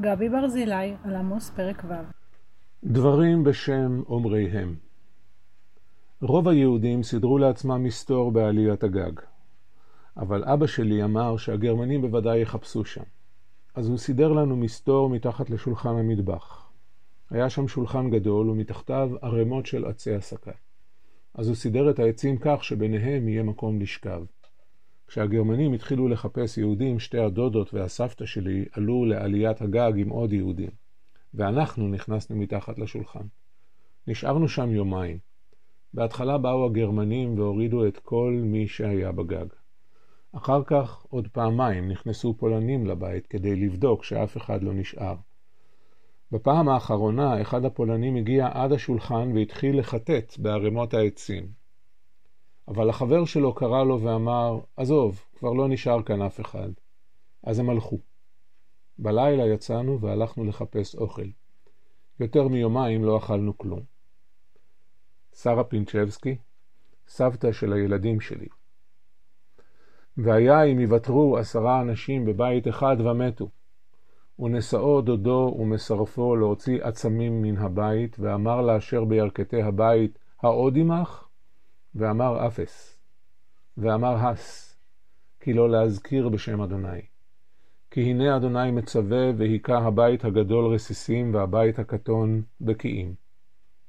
גבי ברזילי על עמוס פרק ו' דברים בשם אומריהם. רוב היהודים סידרו לעצמם מסתור בעליית הגג, אבל אבא שלי אמר שהגרמנים בוודאי יחפשו שם. אז הוא סידר לנו מסתור מתחת לשולחן המטבח. היה שם שולחן גדול ומתחתיו ערימות של עצי הסקה. אז הוא סידר את העצים כך שביניהם יהיה מקום לשכב. כשהגרמנים התחילו לחפש יהודים, שתי הדודות והסבתא שלי עלו לעליית הגג עם עוד יהודים, ואנחנו נכנסנו מתחת לשולחן. נשארנו שם יומיים. בהתחלה באו הגרמנים והורידו את כל מי שהיה בגג. אחר כך עוד פעמיים נכנסו פולנים לבית כדי לבדוק שאף אחד לא נשאר. בפעם האחרונה אחד הפולנים הגיע עד השולחן והתחיל לחטט בערימות העצים. אבל החבר שלו קרא לו ואמר, עזוב, כבר לא נשאר כאן אף אחד. אז הם הלכו. בלילה יצאנו והלכנו לחפש אוכל. יותר מיומיים לא אכלנו כלום. שרה פינצ'בסקי, סבתא של הילדים שלי. והיה אם יוותרו עשרה אנשים בבית אחד ומתו. ונשאו דודו ומסרפו להוציא עצמים מן הבית, ואמר לאשר בירכתי הבית, העוד עמך? ואמר אפס, ואמר הס, כי לא להזכיר בשם אדוני. כי הנה אדוני מצווה, והיכה הבית הגדול רסיסים, והבית הקטון בקיאים.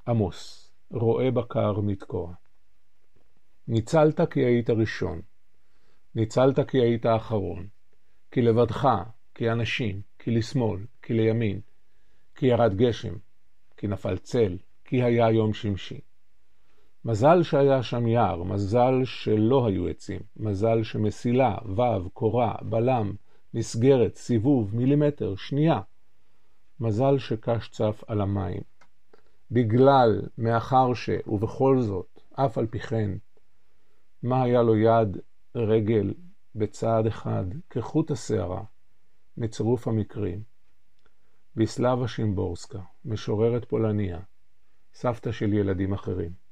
עמוס, רואה בקר מתקוע. ניצלת כי היית ראשון, ניצלת כי היית אחרון, כי לבדך, כי אנשים, כי לשמאל, כי לימין, כי ירד גשם, כי נפל צל, כי היה יום שמשי. מזל שהיה שם יער, מזל שלא היו עצים, מזל שמסילה, וו, קורה, בלם, מסגרת, סיבוב, מילימטר, שנייה. מזל שקש צף על המים. בגלל, מאחר ש, ובכל זאת, אף על פי כן, מה היה לו יד, רגל, בצעד אחד, כחוט השערה, מצירוף המקרים. ויסלבה שימבורסקה, משוררת פולניה, סבתא של ילדים אחרים.